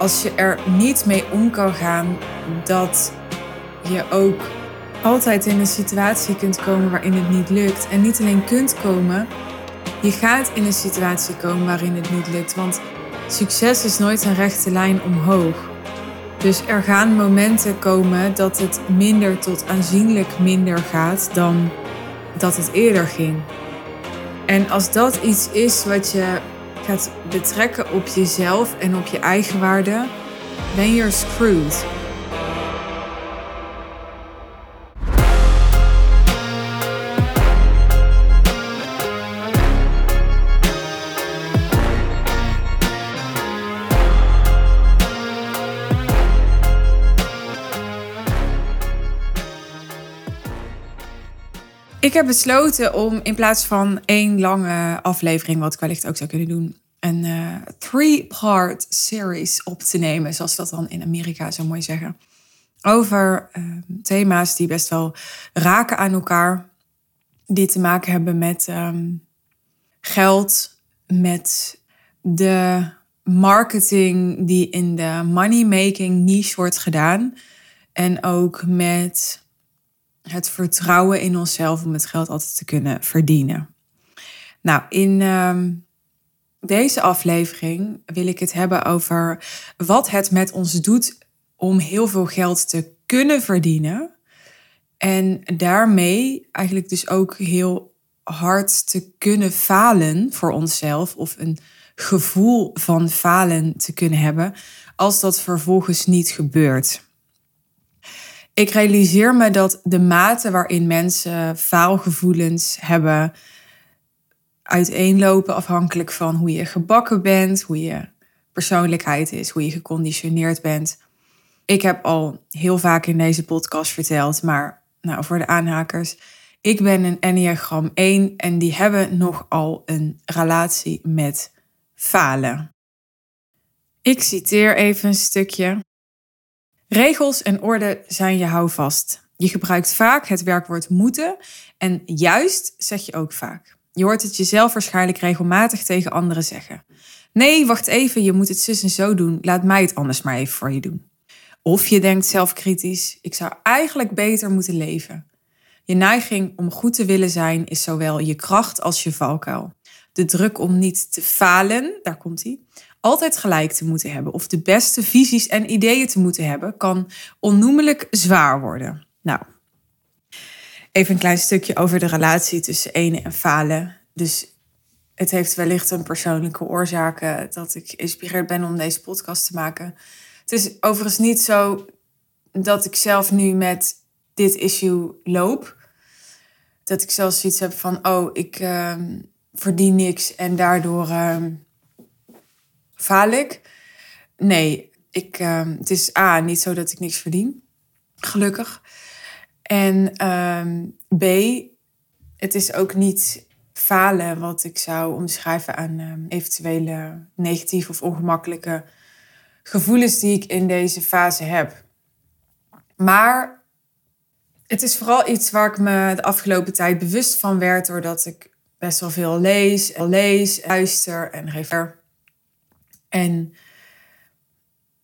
als je er niet mee om kan gaan dat je ook altijd in een situatie kunt komen waarin het niet lukt. En niet alleen kunt komen, je gaat in een situatie komen waarin het niet lukt. Want succes is nooit een rechte lijn omhoog. Dus er gaan momenten komen dat het minder tot aanzienlijk minder gaat dan dat het eerder ging. En als dat iets is wat je gaat betrekken op jezelf en op je eigenwaarde, then you're screwed. Heb besloten om in plaats van één lange aflevering, wat ik wellicht ook zou kunnen doen, een uh, three-part series op te nemen, zoals dat dan in Amerika zo mooi zeggen. Over uh, thema's die best wel raken aan elkaar, die te maken hebben met um, geld, met de marketing die in de money-making niche wordt gedaan. En ook met het vertrouwen in onszelf om het geld altijd te kunnen verdienen. Nou, in uh, deze aflevering wil ik het hebben over wat het met ons doet om heel veel geld te kunnen verdienen. En daarmee eigenlijk dus ook heel hard te kunnen falen voor onszelf of een gevoel van falen te kunnen hebben als dat vervolgens niet gebeurt. Ik realiseer me dat de mate waarin mensen faalgevoelens hebben uiteenlopen afhankelijk van hoe je gebakken bent, hoe je persoonlijkheid is, hoe je geconditioneerd bent. Ik heb al heel vaak in deze podcast verteld, maar nou, voor de aanhakers. Ik ben een Enneagram 1 en die hebben nogal een relatie met falen. Ik citeer even een stukje. Regels en orde zijn je houvast. Je gebruikt vaak het werkwoord moeten en juist zeg je ook vaak. Je hoort het jezelf waarschijnlijk regelmatig tegen anderen zeggen. Nee, wacht even, je moet het zus en zo doen. Laat mij het anders maar even voor je doen. Of je denkt zelfkritisch, ik zou eigenlijk beter moeten leven. Je neiging om goed te willen zijn is zowel je kracht als je valkuil. De druk om niet te falen, daar komt hij, altijd gelijk te moeten hebben of de beste visies en ideeën te moeten hebben, kan onnoemelijk zwaar worden. Nou, even een klein stukje over de relatie tussen ene en falen. Dus het heeft wellicht een persoonlijke oorzaken dat ik geïnspireerd ben om deze podcast te maken. Het is overigens niet zo dat ik zelf nu met dit issue loop. Dat ik zelfs zoiets heb van, oh, ik uh, verdien niks en daardoor uh, faal ik. Nee, ik, uh, het is A, niet zo dat ik niks verdien. Gelukkig. En ehm, B, het is ook niet falen wat ik zou omschrijven aan ehm, eventuele negatieve of ongemakkelijke gevoelens die ik in deze fase heb. Maar het is vooral iets waar ik me de afgelopen tijd bewust van werd, doordat ik best wel veel lees, lees, luister en refer. En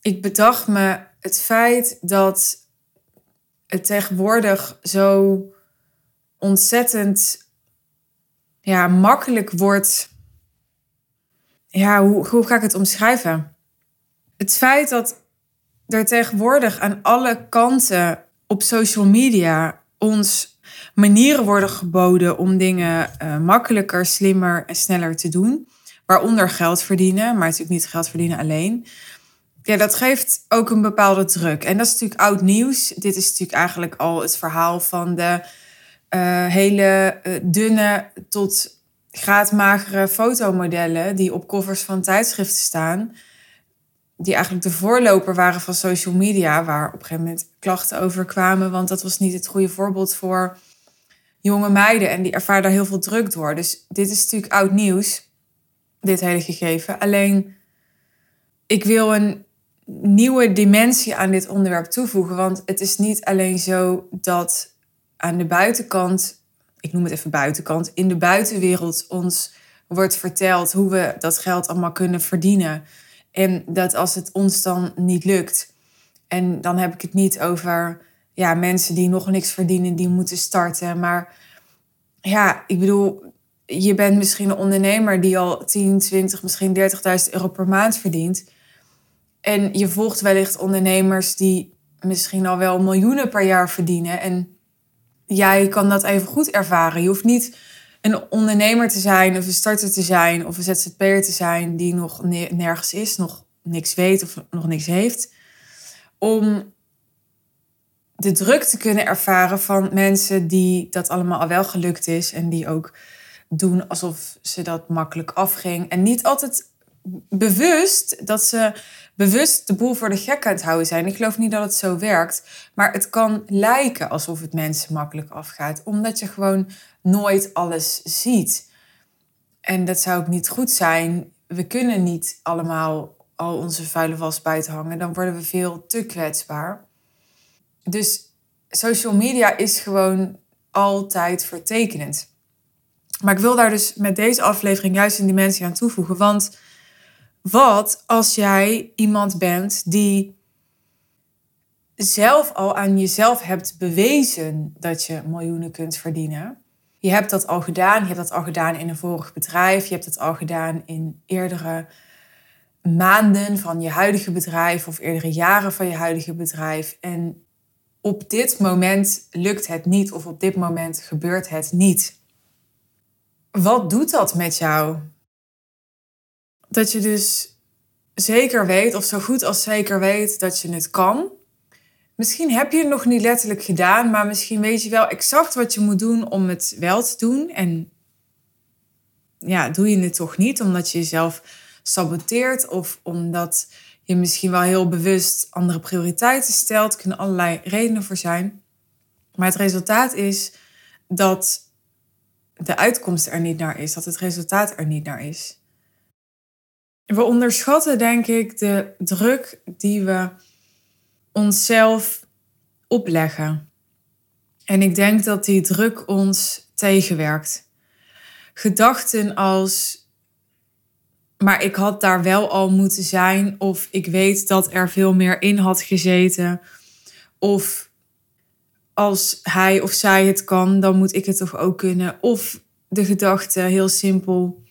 ik bedacht me het feit dat het tegenwoordig zo ontzettend ja, makkelijk wordt. Ja, hoe, hoe ga ik het omschrijven? Het feit dat er tegenwoordig aan alle kanten op social media ons manieren worden geboden om dingen uh, makkelijker, slimmer en sneller te doen. Waaronder geld verdienen, maar natuurlijk niet geld verdienen alleen. Ja, dat geeft ook een bepaalde druk. En dat is natuurlijk oud nieuws. Dit is natuurlijk eigenlijk al het verhaal van de uh, hele uh, dunne tot graadmagere fotomodellen die op covers van tijdschriften staan. Die eigenlijk de voorloper waren van social media, waar op een gegeven moment klachten over kwamen. Want dat was niet het goede voorbeeld voor jonge meiden. En die ervaren daar heel veel druk door. Dus dit is natuurlijk oud nieuws, dit hele gegeven. Alleen, ik wil een nieuwe dimensie aan dit onderwerp toevoegen. Want het is niet alleen zo dat aan de buitenkant, ik noem het even buitenkant, in de buitenwereld ons wordt verteld hoe we dat geld allemaal kunnen verdienen. En dat als het ons dan niet lukt, en dan heb ik het niet over ja, mensen die nog niks verdienen, die moeten starten. Maar ja, ik bedoel, je bent misschien een ondernemer die al 10, 20, misschien 30.000 euro per maand verdient. En je volgt wellicht ondernemers die misschien al wel miljoenen per jaar verdienen. En jij kan dat even goed ervaren. Je hoeft niet een ondernemer te zijn of een starter te zijn of een ZZP'er te zijn die nog nergens is, nog niks weet of nog niks heeft. Om de druk te kunnen ervaren van mensen die dat allemaal al wel gelukt is en die ook doen alsof ze dat makkelijk afging. En niet altijd bewust dat ze bewust de boel voor de gek aan het houden zijn. Ik geloof niet dat het zo werkt. Maar het kan lijken alsof het mensen makkelijk afgaat. Omdat je gewoon nooit alles ziet. En dat zou ook niet goed zijn. We kunnen niet allemaal al onze vuile was buiten hangen. Dan worden we veel te kwetsbaar. Dus social media is gewoon altijd vertekenend. Maar ik wil daar dus met deze aflevering juist een dimensie aan toevoegen. Want wat als jij iemand bent die zelf al aan jezelf hebt bewezen dat je miljoenen kunt verdienen? Je hebt dat al gedaan. Je hebt dat al gedaan in een vorig bedrijf. Je hebt dat al gedaan in eerdere maanden van je huidige bedrijf of eerdere jaren van je huidige bedrijf. En op dit moment lukt het niet of op dit moment gebeurt het niet. Wat doet dat met jou? Dat je dus zeker weet, of zo goed als zeker weet, dat je het kan. Misschien heb je het nog niet letterlijk gedaan, maar misschien weet je wel exact wat je moet doen om het wel te doen. En ja, doe je het toch niet omdat je jezelf saboteert of omdat je misschien wel heel bewust andere prioriteiten stelt. Er kunnen allerlei redenen voor zijn. Maar het resultaat is dat de uitkomst er niet naar is, dat het resultaat er niet naar is. We onderschatten, denk ik, de druk die we onszelf opleggen. En ik denk dat die druk ons tegenwerkt. Gedachten als maar ik had daar wel al moeten zijn. Of ik weet dat er veel meer in had gezeten. Of als hij of zij het kan, dan moet ik het toch ook kunnen. Of de gedachte, heel simpel.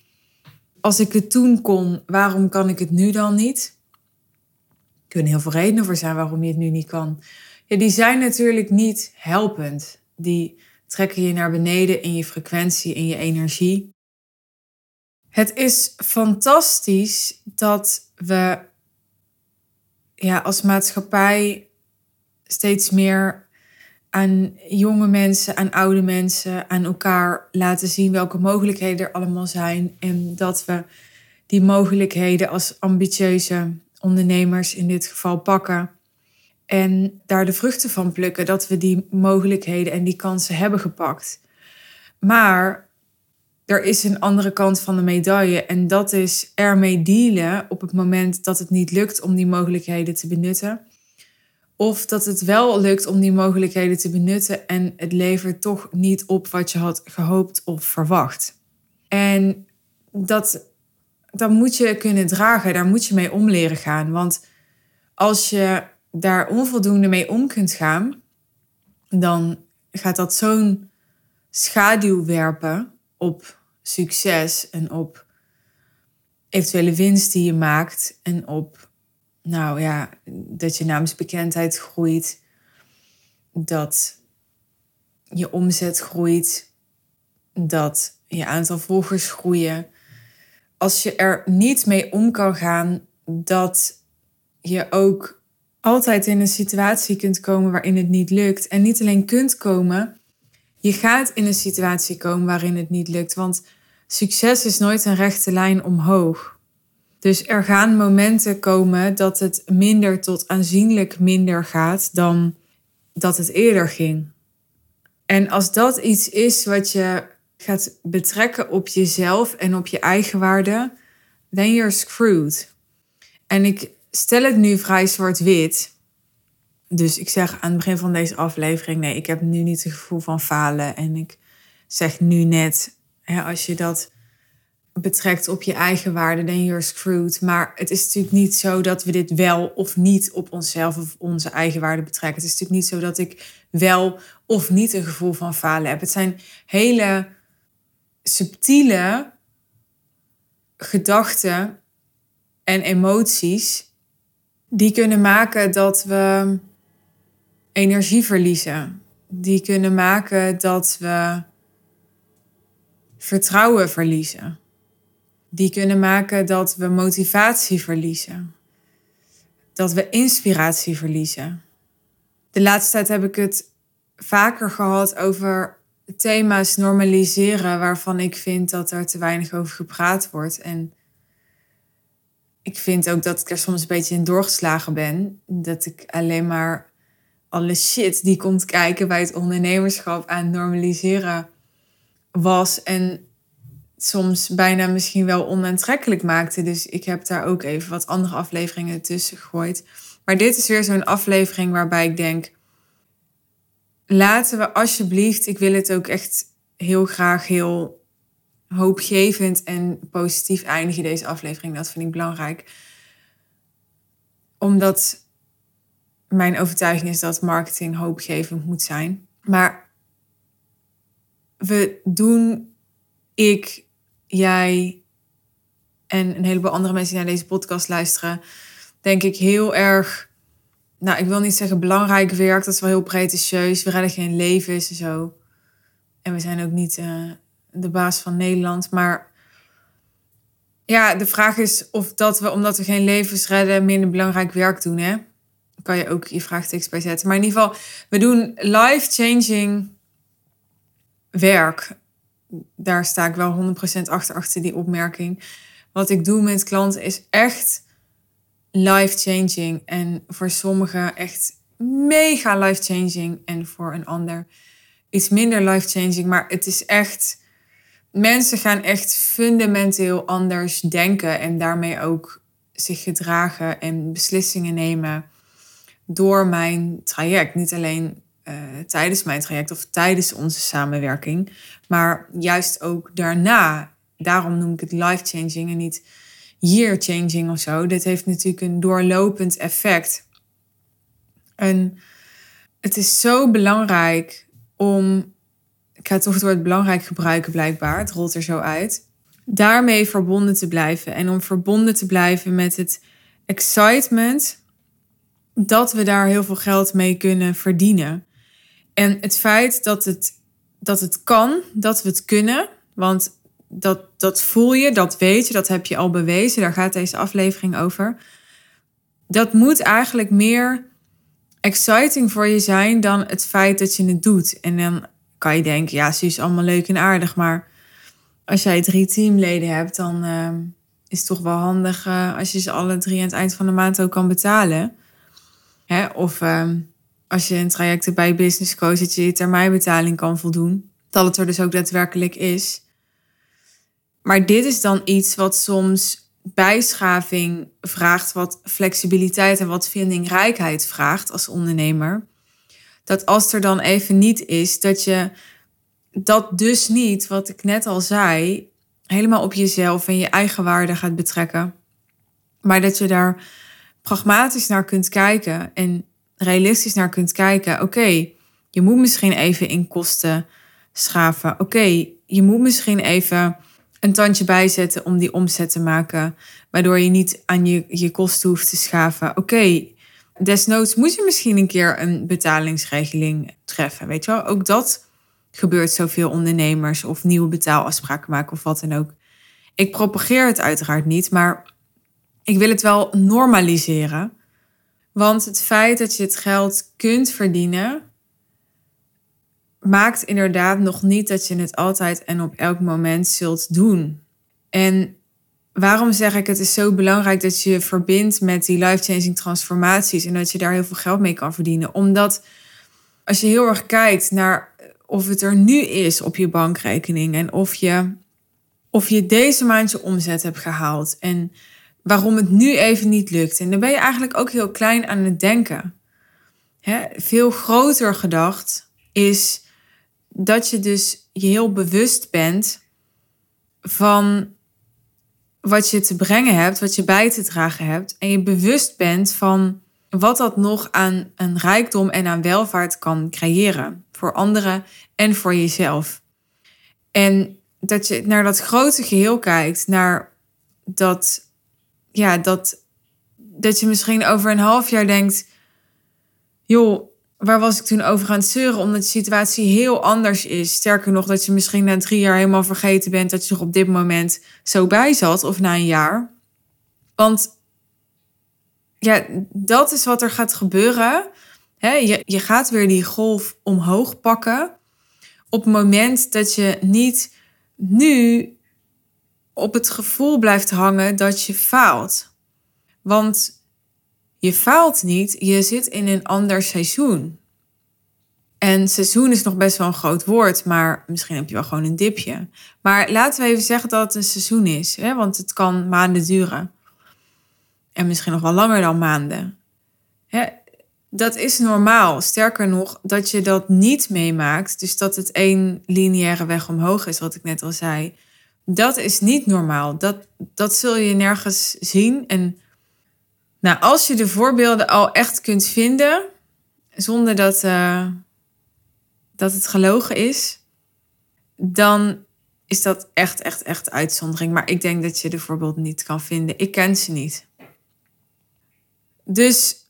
Als ik het toen kon, waarom kan ik het nu dan niet? Er kunnen heel veel redenen voor zijn waarom je het nu niet kan. Ja, die zijn natuurlijk niet helpend. Die trekken je naar beneden in je frequentie, in je energie. Het is fantastisch dat we ja, als maatschappij steeds meer aan jonge mensen, aan oude mensen, aan elkaar laten zien welke mogelijkheden er allemaal zijn. En dat we die mogelijkheden als ambitieuze ondernemers in dit geval pakken. En daar de vruchten van plukken dat we die mogelijkheden en die kansen hebben gepakt. Maar er is een andere kant van de medaille. En dat is ermee dealen op het moment dat het niet lukt om die mogelijkheden te benutten. Of dat het wel lukt om die mogelijkheden te benutten en het levert toch niet op wat je had gehoopt of verwacht. En dat, dat moet je kunnen dragen, daar moet je mee om leren gaan. Want als je daar onvoldoende mee om kunt gaan, dan gaat dat zo'n schaduw werpen op succes en op eventuele winst die je maakt en op, nou ja, dat je naamsbekendheid groeit, dat je omzet groeit, dat je aantal volgers groeien. Als je er niet mee om kan gaan, dat je ook altijd in een situatie kunt komen waarin het niet lukt. En niet alleen kunt komen, je gaat in een situatie komen waarin het niet lukt. Want succes is nooit een rechte lijn omhoog. Dus er gaan momenten komen dat het minder tot aanzienlijk minder gaat dan dat het eerder ging. En als dat iets is wat je gaat betrekken op jezelf en op je eigen waarde, then you're screwed. En ik stel het nu vrij zwart-wit. Dus ik zeg aan het begin van deze aflevering: nee, ik heb nu niet het gevoel van falen. En ik zeg nu net, hè, als je dat betrekt op je eigen waarde, dan you're screwed. Maar het is natuurlijk niet zo dat we dit wel of niet op onszelf of onze eigen waarde betrekken. Het is natuurlijk niet zo dat ik wel of niet een gevoel van falen heb. Het zijn hele subtiele gedachten en emoties die kunnen maken dat we energie verliezen. Die kunnen maken dat we vertrouwen verliezen. Die kunnen maken dat we motivatie verliezen. Dat we inspiratie verliezen. De laatste tijd heb ik het vaker gehad over thema's normaliseren waarvan ik vind dat er te weinig over gepraat wordt. En ik vind ook dat ik er soms een beetje in doorgeslagen ben. Dat ik alleen maar alle shit die komt kijken bij het ondernemerschap aan normaliseren was. En soms bijna misschien wel onaantrekkelijk maakte. Dus ik heb daar ook even wat andere afleveringen tussen gegooid. Maar dit is weer zo'n aflevering waarbij ik denk: laten we alsjeblieft, ik wil het ook echt heel graag heel hoopgevend en positief eindigen deze aflevering. Dat vind ik belangrijk. Omdat mijn overtuiging is dat marketing hoopgevend moet zijn. Maar we doen, ik, jij en een heleboel andere mensen die naar deze podcast luisteren, denk ik heel erg, nou ik wil niet zeggen belangrijk werk, dat is wel heel pretentieus. We redden geen levens en zo. En we zijn ook niet uh, de baas van Nederland, maar ja, de vraag is of dat we, omdat we geen levens redden, minder belangrijk werk doen, hè? kan je ook je vraagtekst bij zetten. Maar in ieder geval, we doen life-changing werk. Daar sta ik wel 100% achter, achter die opmerking. Wat ik doe met klanten is echt life-changing. En voor sommigen echt mega life-changing. En voor een ander iets minder life-changing. Maar het is echt... Mensen gaan echt fundamenteel anders denken. En daarmee ook zich gedragen en beslissingen nemen door mijn traject. Niet alleen uh, tijdens mijn traject of tijdens onze samenwerking, maar juist ook daarna. Daarom noem ik het life-changing en niet year-changing of zo. Dit heeft natuurlijk een doorlopend effect. En het is zo belangrijk om. Ik ga toch het woord belangrijk gebruiken, blijkbaar. Het rolt er zo uit. Daarmee verbonden te blijven. En om verbonden te blijven met het excitement dat we daar heel veel geld mee kunnen verdienen. En het feit dat het, dat het kan, dat we het kunnen, want dat, dat voel je, dat weet je, dat heb je al bewezen, daar gaat deze aflevering over. Dat moet eigenlijk meer exciting voor je zijn dan het feit dat je het doet. En dan kan je denken, ja, ze is allemaal leuk en aardig, maar als jij drie teamleden hebt, dan uh, is het toch wel handig uh, als je ze alle drie aan het eind van de maand ook kan betalen. Hè? Of ehm, als je een traject bij business coach, dat je je termijnbetaling kan voldoen. Dat het er dus ook daadwerkelijk is. Maar dit is dan iets wat soms bijschaving vraagt, wat flexibiliteit en wat vindingrijkheid vraagt als ondernemer. Dat als er dan even niet is, dat je dat dus niet, wat ik net al zei, helemaal op jezelf en je eigen waarde gaat betrekken. Maar dat je daar pragmatisch naar kunt kijken en realistisch naar kunt kijken. Oké, je moet misschien even in kosten schaven. Oké, je moet misschien even een tandje bijzetten om die omzet te maken, waardoor je niet aan je, je kosten hoeft te schaven. Oké, desnoods moet je misschien een keer een betalingsregeling treffen. Weet je wel, ook dat gebeurt zoveel ondernemers of nieuwe betaalafspraken maken of wat dan ook. Ik propageer het uiteraard niet, maar ik wil het wel normaliseren. Want het feit dat je het geld kunt verdienen, maakt inderdaad nog niet dat je het altijd en op elk moment zult doen. En waarom zeg ik het is zo belangrijk dat je je verbindt met die life-changing transformaties en dat je daar heel veel geld mee kan verdienen? Omdat als je heel erg kijkt naar of het er nu is op je bankrekening en of je, of je deze maand je omzet hebt gehaald en waarom het nu even niet lukt. En dan ben je eigenlijk ook heel klein aan het denken. veel groter gedacht is dat je dus je heel bewust bent van wat je te brengen hebt, wat je bij te dragen hebt. En je bewust bent van wat dat nog aan een rijkdom en aan welvaart kan creëren. Voor anderen en voor jezelf. En dat je naar dat grote geheel kijkt, naar dat, ja, dat, dat je misschien over een half jaar denkt, joh, waar was ik toen over aan het zeuren? Omdat de situatie heel anders is. Sterker nog, dat je misschien na drie jaar helemaal vergeten bent dat je er op dit moment zo bij zat, of na een jaar. Want ja, dat is wat er gaat gebeuren. je, je gaat weer die golf omhoog pakken. Op het moment dat je niet nu op het gevoel blijft hangen dat je faalt. Want je faalt niet, je zit in een ander seizoen. En seizoen is nog best wel een groot woord, maar misschien heb je wel gewoon een dipje. Maar laten we even zeggen dat het een seizoen is, hè? want het kan maanden duren. En misschien nog wel langer dan maanden. Hè? Dat is normaal. Sterker nog, dat je dat niet meemaakt, dus dat het één lineaire weg omhoog is, wat ik net al zei. Dat is niet normaal. Dat, dat zul je nergens zien. En nou, als je de voorbeelden al echt kunt vinden, zonder dat, uh, dat het gelogen is, dan is dat echt, echt, echt uitzondering. Maar ik denk dat je de voorbeelden niet kan vinden. Ik ken ze niet. Dus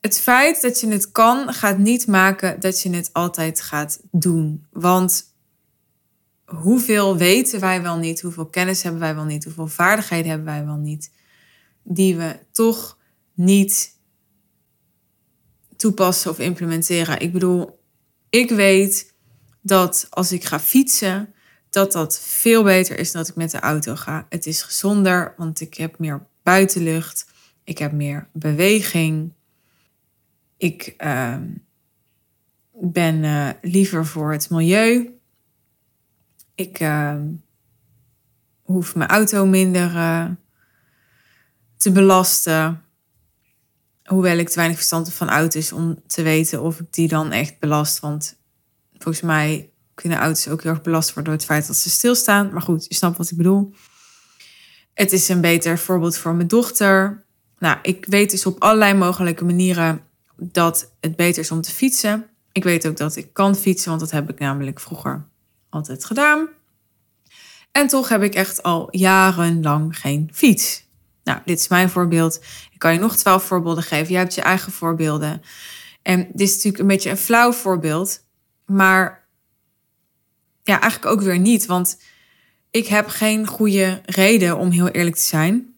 het feit dat je het kan, gaat niet maken dat je het altijd gaat doen. Want hoeveel weten wij wel niet, hoeveel kennis hebben wij wel niet, hoeveel vaardigheden hebben wij wel niet, die we toch niet toepassen of implementeren. Ik bedoel, ik weet dat als ik ga fietsen, dat dat veel beter is dan dat ik met de auto ga. Het is gezonder, want ik heb meer buitenlucht, ik heb meer beweging. Ik uh, ben uh, liever voor het milieu. Ik uh, hoef mijn auto minder eh, te belasten. Hoewel ik te weinig verstand van auto's om te weten of ik die dan echt belast. Want volgens mij kunnen auto's ook heel erg belast worden door het feit dat ze stilstaan. Maar goed, je snapt wat ik bedoel. Het is een beter voorbeeld voor mijn dochter. Nou, ik weet dus op allerlei mogelijke manieren dat het beter is om te fietsen. Ik weet ook dat ik kan fietsen, want dat heb ik namelijk vroeger altijd gedaan. En toch heb ik echt al jarenlang geen fiets. Nou, dit is mijn voorbeeld. Ik kan je nog twaalf voorbeelden geven. Jij hebt je eigen voorbeelden. En dit is natuurlijk een beetje een flauw voorbeeld. Maar ja, eigenlijk ook weer niet. Want ik heb geen goede reden om heel eerlijk te zijn.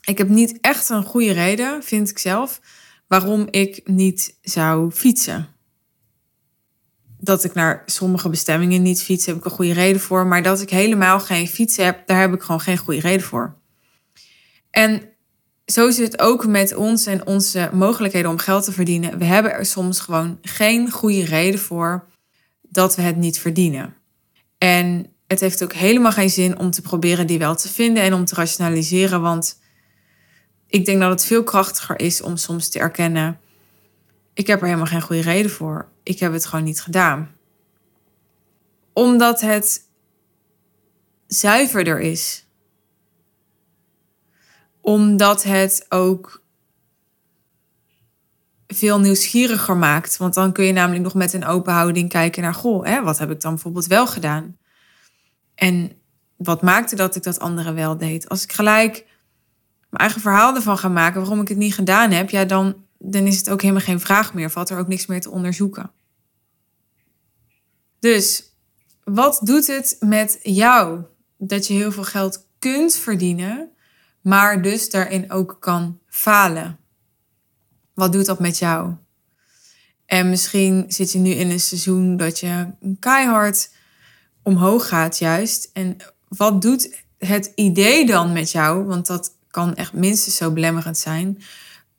Ik heb niet echt een goede reden, vind ik zelf, waarom ik niet zou fietsen. Dat ik naar sommige bestemmingen niet fiets, heb ik een goede reden voor. Maar dat ik helemaal geen fiets heb, daar heb ik gewoon geen goede reden voor. En zo is het ook met ons en onze mogelijkheden om geld te verdienen. We hebben er soms gewoon geen goede reden voor dat we het niet verdienen. En het heeft ook helemaal geen zin om te proberen die wel te vinden en om te rationaliseren. Want ik denk dat het veel krachtiger is om soms te erkennen: ik heb er helemaal geen goede reden voor. Ik heb het gewoon niet gedaan. Omdat het zuiverder is omdat het ook veel nieuwsgieriger maakt. Want dan kun je namelijk nog met een open houding kijken naar... goh, hè, wat heb ik dan bijvoorbeeld wel gedaan? En wat maakte dat ik dat andere wel deed? Als ik gelijk mijn eigen verhaal ervan ga maken... waarom ik het niet gedaan heb... ja, dan, dan is het ook helemaal geen vraag meer. Valt er ook niks meer te onderzoeken. Dus wat doet het met jou dat je heel veel geld kunt verdienen maar dus daarin ook kan falen. Wat doet dat met jou? En misschien zit je nu in een seizoen dat je keihard omhoog gaat, juist. En wat doet het idee dan met jou? Want dat kan echt minstens zo belemmerend zijn.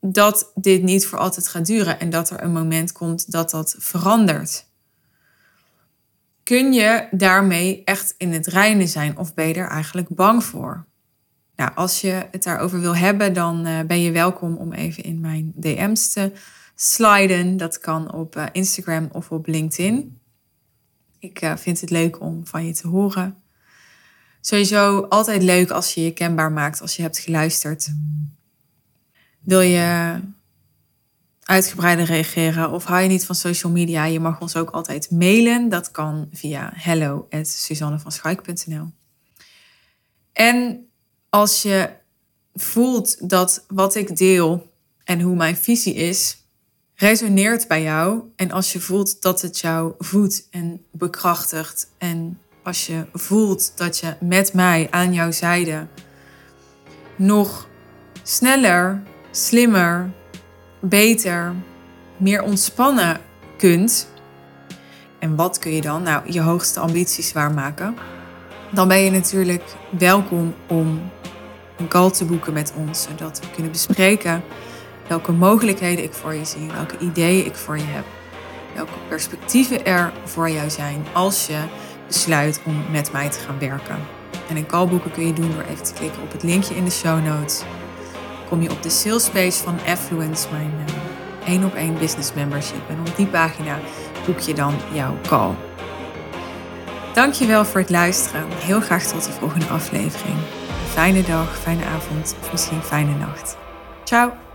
Dat dit niet voor altijd gaat duren en dat er een moment komt dat dat verandert. Kun je daarmee echt in het reinen zijn of ben je er eigenlijk bang voor? Nou, als je het daarover wil hebben, dan uh, ben je welkom om even in mijn DM's te sliden. Dat kan op uh, Instagram of op LinkedIn. Ik uh, vind het leuk om van je te horen. Sowieso altijd leuk als je je kenbaar maakt als je hebt geluisterd. Wil je uitgebreider reageren of hou je niet van social media? Je mag ons ook altijd mailen. Dat kan via hello@suzannevanschaik.nl. En als je voelt dat wat ik deel en hoe mijn visie is, resoneert bij jou. En als je voelt dat het jou voedt en bekrachtigt. En als je voelt dat je met mij aan jouw zijde nog sneller, slimmer, beter, meer ontspannen kunt. En wat kun je dan? Nou, je hoogste ambities waarmaken. Dan ben je natuurlijk welkom om een call te boeken met ons, zodat we kunnen bespreken welke mogelijkheden ik voor je zie, welke ideeën ik voor je heb, welke perspectieven er voor jou zijn als je besluit om met mij te gaan werken. En een call boeken kun je doen door even te klikken op het linkje in de show notes. Kom je op de sales page van Affluence, mijn uh, één op één business membership. En op die pagina boek je dan jouw call. Dankjewel voor het luisteren. Heel graag tot de volgende aflevering. Fijne dag, fijne avond of misschien fijne nacht. Ciao!